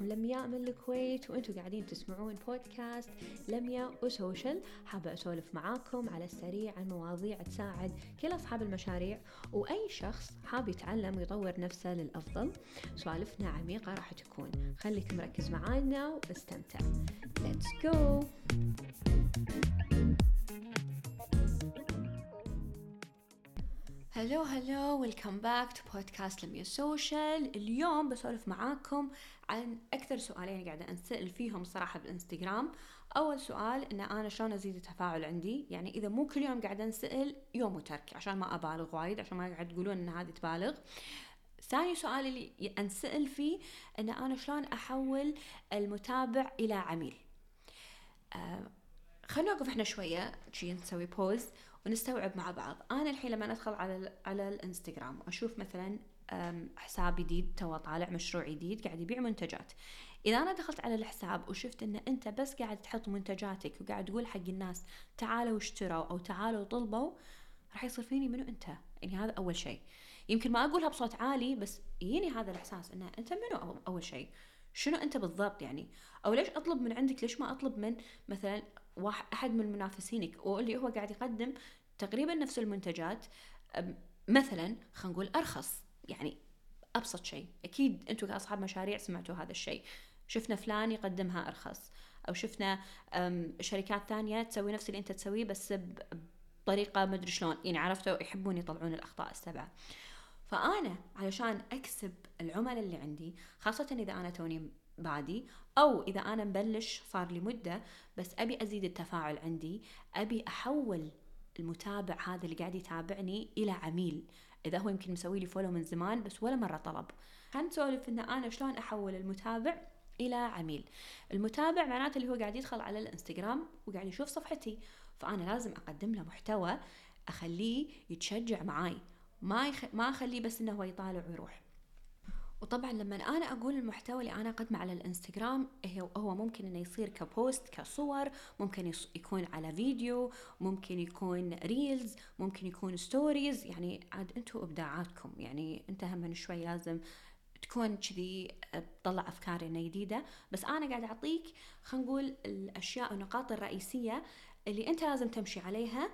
معاكم لمياء من الكويت وأنتم قاعدين تسمعون بودكاست لمياء و social. حابة أسولف معاكم على السريع عن مواضيع تساعد كل أصحاب المشاريع وأي شخص حاب يتعلم ويطور نفسه للأفضل سوالفنا عميقة راح تكون. خليك مركز معانا واستمتع. Let's go! hello hello welcome back to podcast لميا social اليوم بسولف معاكم عن أكثر سؤالين قاعدة أنسأل فيهم صراحة بالانستغرام أول سؤال إن أنا شلون أزيد التفاعل عندي؟ يعني إذا مو كل يوم قاعدة أنسأل يوم وترك عشان ما أبالغ وايد عشان ما قاعد تقولون إن هذه تبالغ. ثاني سؤال اللي أنسأل فيه إن أنا شلون أحول المتابع إلى عميل؟ آه خلينا نوقف إحنا شوية شي نسوي بوز ونستوعب مع بعض. أنا الحين لما أدخل على على الإنستغرام أشوف مثلا حساب جديد تو طالع مشروع جديد قاعد يبيع منتجات. إذا أنا دخلت على الحساب وشفت إن أنت بس قاعد تحط منتجاتك وقاعد تقول حق الناس تعالوا اشتروا أو تعالوا طلبوا راح يصير فيني منو أنت؟ يعني هذا أول شيء. يمكن ما أقولها بصوت عالي بس يجيني هذا الإحساس انه أنت منو أول شيء. شنو أنت بالضبط يعني؟ أو ليش أطلب من عندك؟ ليش ما أطلب من مثلا واحد أحد من منافسينك؟ واللي هو قاعد يقدم تقريبا نفس المنتجات مثلا خلينا نقول أرخص. يعني أبسط شيء. أكيد أنتم كأصحاب مشاريع سمعتوا هذا الشيء. شفنا فلان يقدمها أرخص. أو شفنا شركات ثانية تسوي نفس اللي أنت تسويه بس بطريقة مدري شلون. يعني عرفتوا؟ يحبون يطلعون الأخطاء السبعة. فأنا علشان أكسب العملاء اللي عندي خاصة إذا أنا توني بادي أو إذا أنا مبلش صار لي مدة بس أبي أزيد التفاعل عندي أبي أحول المتابع هذا اللي قاعد يتابعني إلى عميل. إذا هو يمكن مسوي لي فولو من زمان بس ولا مرة طلب. حنسولف إن أنا شلون أحول المتابع إلى عميل. المتابع معناته اللي هو قاعد يدخل على الإنستغرام وقاعد يشوف صفحتي. فأنا لازم أقدم له محتوى أخليه يتشجع معاي. ما يخ... ما أخليه بس إنه هو يطالع ويروح. وطبعا لما أنا أقول المحتوى اللي أنا أقدمه على الإنستغرام هو ممكن إنه يصير ك post كصور ممكن يكون على فيديو ممكن يكون reels ممكن يكون stories يعني عاد أنتم إبداعاتكم. يعني أنت هم شوي لازم تكون كذي تطلع أفكار جديدة. بس أنا قاعد أعطيك خلينا نقول الأشياء والنقاط الرئيسية اللي أنت لازم تمشي عليها.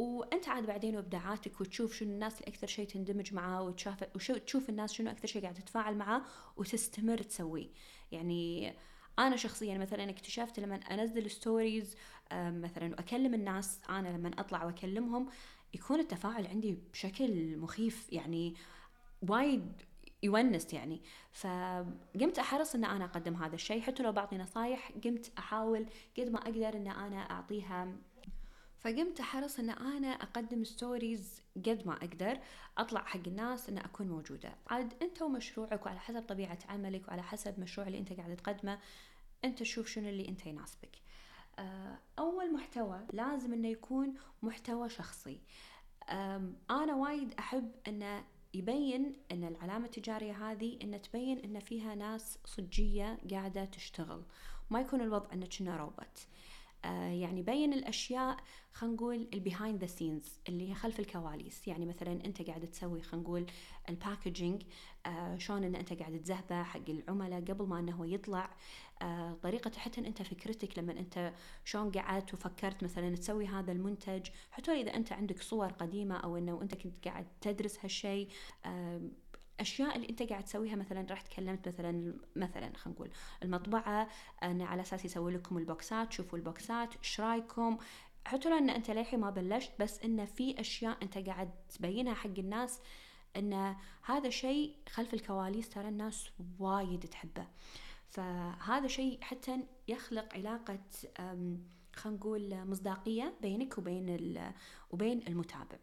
وأنت عاد بعدين وإبداعاتك وتشوف شنو الناس اللي أكثر شيء تندمج معاه وتشوف وتشوف الناس شنو أكثر شيء قاعد تتفاعل معاه وتستمر تسويه. يعني أنا شخصيا مثلا اكتشفت لما أنزل stories مثلا وأكلم الناس أنا لما أطلع وأكلمهم يكون التفاعل عندي بشكل مخيف يعني وايد يونس يعني. فقمت أحرص إن أنا أقدم هذا الشيء حتى لو بعطي نصايح قمت أحاول قد ما أقدر إن أنا أعطيها فقمت أحرص إن أنا أقدم stories قد ما أقدر أطلع حق الناس إن أكون موجودة. عاد أنت ومشروعك وعلى حسب طبيعة عملك وعلى حسب المشروع اللي أنت قاعد تقدمه أنت تشوف شنو اللي أنت يناسبك. آه، أول محتوى لازم إنه يكون محتوى شخصي. أنا وايد أحب إنه يبين إن العلامة التجارية هذه ان تبين إن فيها ناس صجية قاعدة تشتغل. ما يكون الوضع إنه كنا روبوت. يعني بين الأشياء خلينا نقول ال behind the scenes اللي هي خلف الكواليس. يعني مثلا أنت قاعد تسوي خلينا نقول ال packaging آه شلون إن أنت قاعد تزهبه حق العملاء قبل ما إنه هو يطلع. آه طريقة حتى أنت فكرتك لما أنت شلون قعدت وفكرت مثلا تسوي هذا المنتج. حتى إذا أنت عندك صور قديمة أو إنه أنت كنت قاعد تدرس هالشيء آه الأشياء اللي أنت قاعد تسويها مثلا رحت تكلمت مثلا مثلا خلينا نقول المطبعة إن على أساس يسوي لكم البوكسات شوفوا البوكسات إيش رأيكم؟ حتى لو إن أنت للحين ما بلشت بس انه في أشياء أنت قاعد تبينها حق الناس إن هذا شيء خلف الكواليس ترى الناس وايد تحبه. فهذا شيء حتى يخلق علاقة خلينا نقول مصداقية بينك وبين وبين المتابع.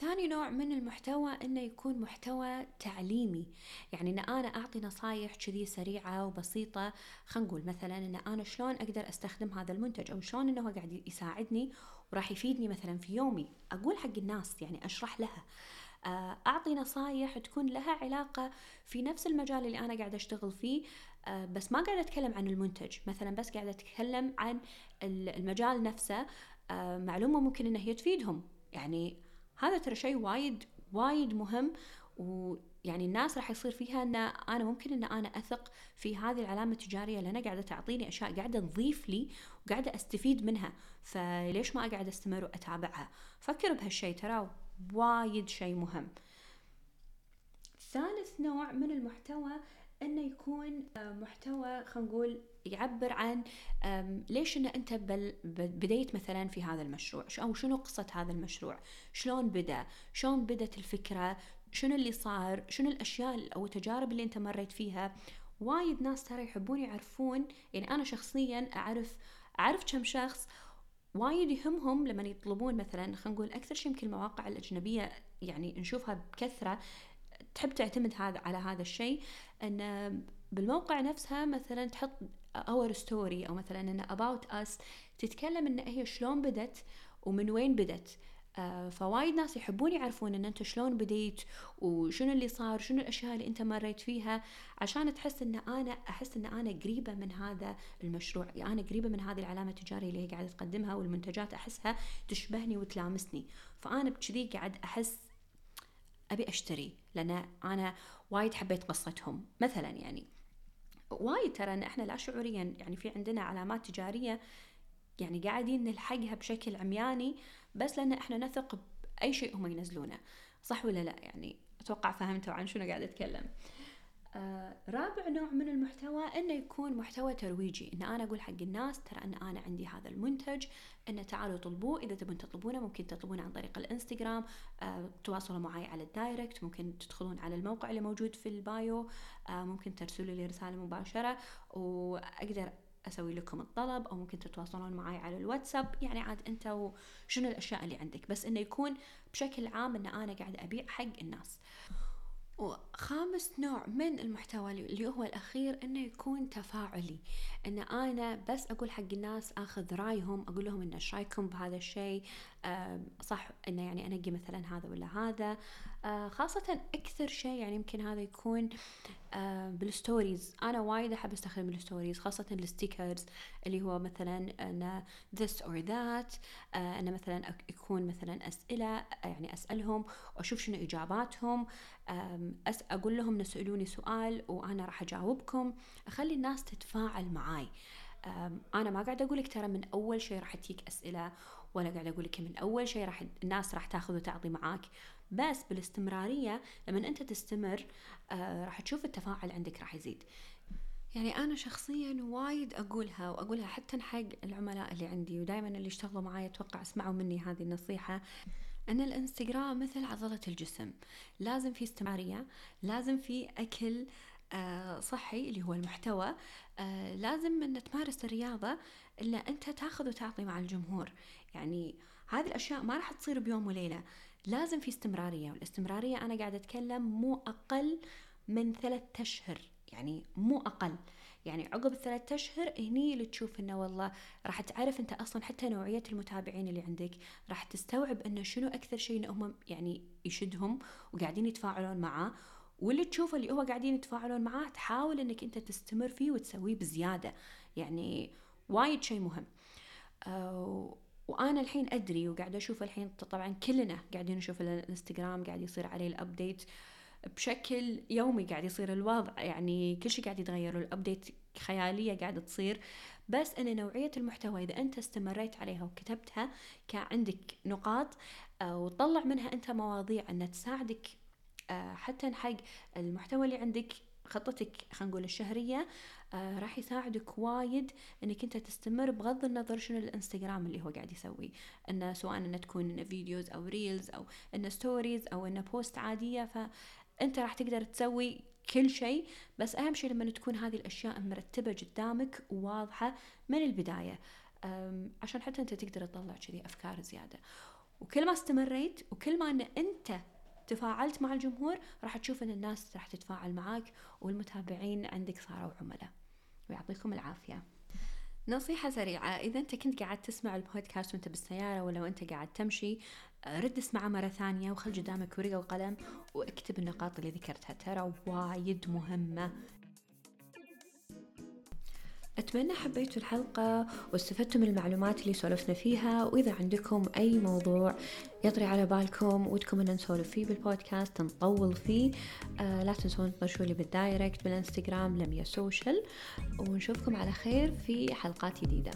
ثاني نوع من المحتوى إنه يكون محتوى تعليمي. يعني إن أنا أعطي نصايح كذي سريعة وبسيطة خلينا نقول مثلا إن أنا شلون أقدر أستخدم هذا المنتج أو شلون إنه قاعد يساعدني وراح يفيدني مثلا في يومي. أقول حق الناس يعني أشرح لها. آه، أعطي نصايح تكون لها علاقة في نفس المجال اللي أنا قاعدة أشتغل فيه آه، بس ما قاعدة أتكلم عن المنتج. مثلا بس قاعدة أتكلم عن المجال نفسه. آه، معلومة ممكن انها هي تفيدهم. يعني هذا ترى شيء وايد وايد مهم يعني الناس راح يصير فيها إن أنا ممكن إن أنا أثق في هذه العلامة التجارية لانها قاعدة تعطيني أشياء قاعدة تضيف لي وقاعدة أستفيد منها. فليش ما أقعد أستمر وأتابعها؟ فكر بهالشيء ترى وايد شيء مهم. ثالث نوع من المحتوى إنه يكون آه، محتوى خلينا نقول يعبر عن ليش إن أنت بديت مثلا في هذا المشروع؟ أو شنو قصة هذا المشروع؟ شلون بدأ؟ شلون بدت الفكرة؟ شنو اللي صار؟ شنو الأشياء أو التجارب اللي أنت مريت فيها؟ وايد ناس ترى يحبون يعرفون يعني أنا شخصيا أعرف أعرف كم شخص وايد يهمهم لما يطلبون مثلا خلينا نقول أكثر شيء يمكن المواقع الأجنبية يعني نشوفها بكثرة تحب تعتمد هذا على هذا الشيء إن بالموقع نفسها مثلا تحط our story أو مثلا إن about us تتكلم إن هي شلون بدت ومن وين بدت. آه فوايد ناس يحبون يعرفون إن أنت شلون بديت وشنو اللي صار شنو الأشياء اللي أنت مريت فيها عشان تحس إن أنا أحس إن أنا قريبة من هذا المشروع. يعني أنا قريبة من هذه العلامة التجارية اللي هي قاعدة تقدمها والمنتجات أحسها تشبهني وتلامسني. فأنا بكذي قاعد أحس أبي أشتري لأن أنا وايد حبيت قصتهم مثلا يعني. وايد ترى إن إحنا لا شعوريا يعني في عندنا علامات تجارية يعني قاعدين نلحقها بشكل عمياني بس لأن إحنا نثق بأي شيء هم ينزلونه. صح ولا لا؟ يعني أتوقع فهمتوا عن شنو قاعدة أتكلم. آه رابع نوع من المحتوى إنه يكون محتوى ترويجي. إن أنا أقول حق الناس ترى إن أنا عندي هذا المنتج إن تعالوا طلبوه. إذا تبون تطلبونه ممكن تطلبونه عن طريق الإنستغرام آه تواصلوا معي على ال direct. ممكن تدخلون على الموقع اللي موجود في ال bio آه ممكن ترسلوا لي رسالة مباشرة. وأقدر أسوي لكم الطلب أو ممكن تتواصلون معي على الواتساب. يعني عاد أنت وشنو الأشياء اللي عندك. بس إنه يكون بشكل عام إن أنا قاعد أبيع حق الناس. وخامس نوع من المحتوى اللي هو الأخير إنه يكون تفاعلي. إن أنا بس أقول حق الناس أخذ رأيهم أقول لهم إيش رأيكم بهذا الشيء؟ صح إنه يعني أنقي مثلا هذا ولا هذا. آه، خاصة أكثر شيء يعني يمكن هذا يكون آه، بال stories. أنا وايد أحب أستخدم ال stories خاصة ال stickers اللي هو مثلا أن this or that. آه، أنا مثلا يكون مثلا أسئلة يعني أسألهم وأشوف شنو إجاباتهم. أس أقول لهم نسألوني سؤال وأنا راح أجاوبكم. أخلي الناس تتفاعل معاي. أنا ما قاعدة أقول لك ترى من أول شيء راح تجيك أسئلة ولا قاعدة أقول لك من أول شيء راح الناس راح تاخذ وتعطي معاك. بس بالاستمرارية لما أنت تستمر آه راح تشوف التفاعل عندك راح يزيد. يعني أنا شخصيا وايد أقولها وأقولها حتى حق العملاء اللي عندي ودائما اللي يشتغلوا معي أتوقع اسمعوا مني هذه النصيحة. أن الإنستغرام مثل عضلة الجسم. لازم في استمرارية لازم في أكل آه صحي اللي هو المحتوى. آه لازم أن تمارس الرياضة إلا أنت تاخذ وتعطي مع الجمهور. يعني هذه الأشياء ما راح تصير بيوم وليلة. لازم في استمرارية والاستمرارية أنا قاعدة أتكلم مو أقل من ثلاثة أشهر يعني مو أقل. يعني عقب الثلاثة أشهر هني اللي تشوف إنه والله راح تعرف أنت أصلا حتى نوعية المتابعين اللي عندك راح تستوعب إنه شنو أكثر شيء هم يعني يشدهم وقاعدين يتفاعلون معاه. واللي تشوفه اللي هو قاعدين يتفاعلون معاه تحاول إنك أنت تستمر فيه وتسويه بزيادة. يعني وايد شيء مهم. أه وأنا الحين أدري وقاعده أشوف الحين طبعا كلنا قاعدين نشوف الإنستغرام قاعد يصير عليه ال update بشكل يومي قاعد يصير الوضع يعني كل شيء قاعد يتغير وال update خيالية قاعدة تصير. بس أن نوعية المحتوى إذا أنت استمريت عليها وكتبتها كان عندك نقاط آه، وتطلع منها أنت مواضيع انها تساعدك آه، حتى حق المحتوى اللي عندك خطتك خلينا نقول الشهرية آه راح يساعدك وايد إنك أنت تستمر بغض النظر شنو الإنستغرام اللي هو قاعد يسوي. إنه سواء إنه تكون videos أو reels أو إنه stories أو إنه post عادية فأنت راح تقدر تسوي كل شيء. بس أهم شيء لما تكون هذه الأشياء مرتبة قدامك وواضحة من البداية عشان حتى أنت تقدر تطلع كذي أفكار زيادة. وكل ما استمريت وكل ما إن أنت تفاعلت مع الجمهور راح تشوف إن الناس راح تتفاعل معك والمتابعين عندك صاروا عملاء. ويعطيكم العافية. نصيحة سريعة إذا أنت كنت قاعد تسمع البودكاست وأنت بالسيارة ولا وأنت قاعد تمشي رد اسمعه مرة ثانية وخل قدامك ورقة وقلم واكتب النقاط اللي ذكرتها. ترى وايد مهمة. أتمنى حبيتوا الحلقة واستفدتوا من المعلومات اللي سولفنا فيها وإذا عندكم أي موضوع يطري على بالكم ودكم أن نسولف فيه بالبودكاست نطول فيه آه لا تنسون تطشوا لي بال direct بالإنستغرام لميا سوشيال ونشوفكم على خير في حلقات جديدة.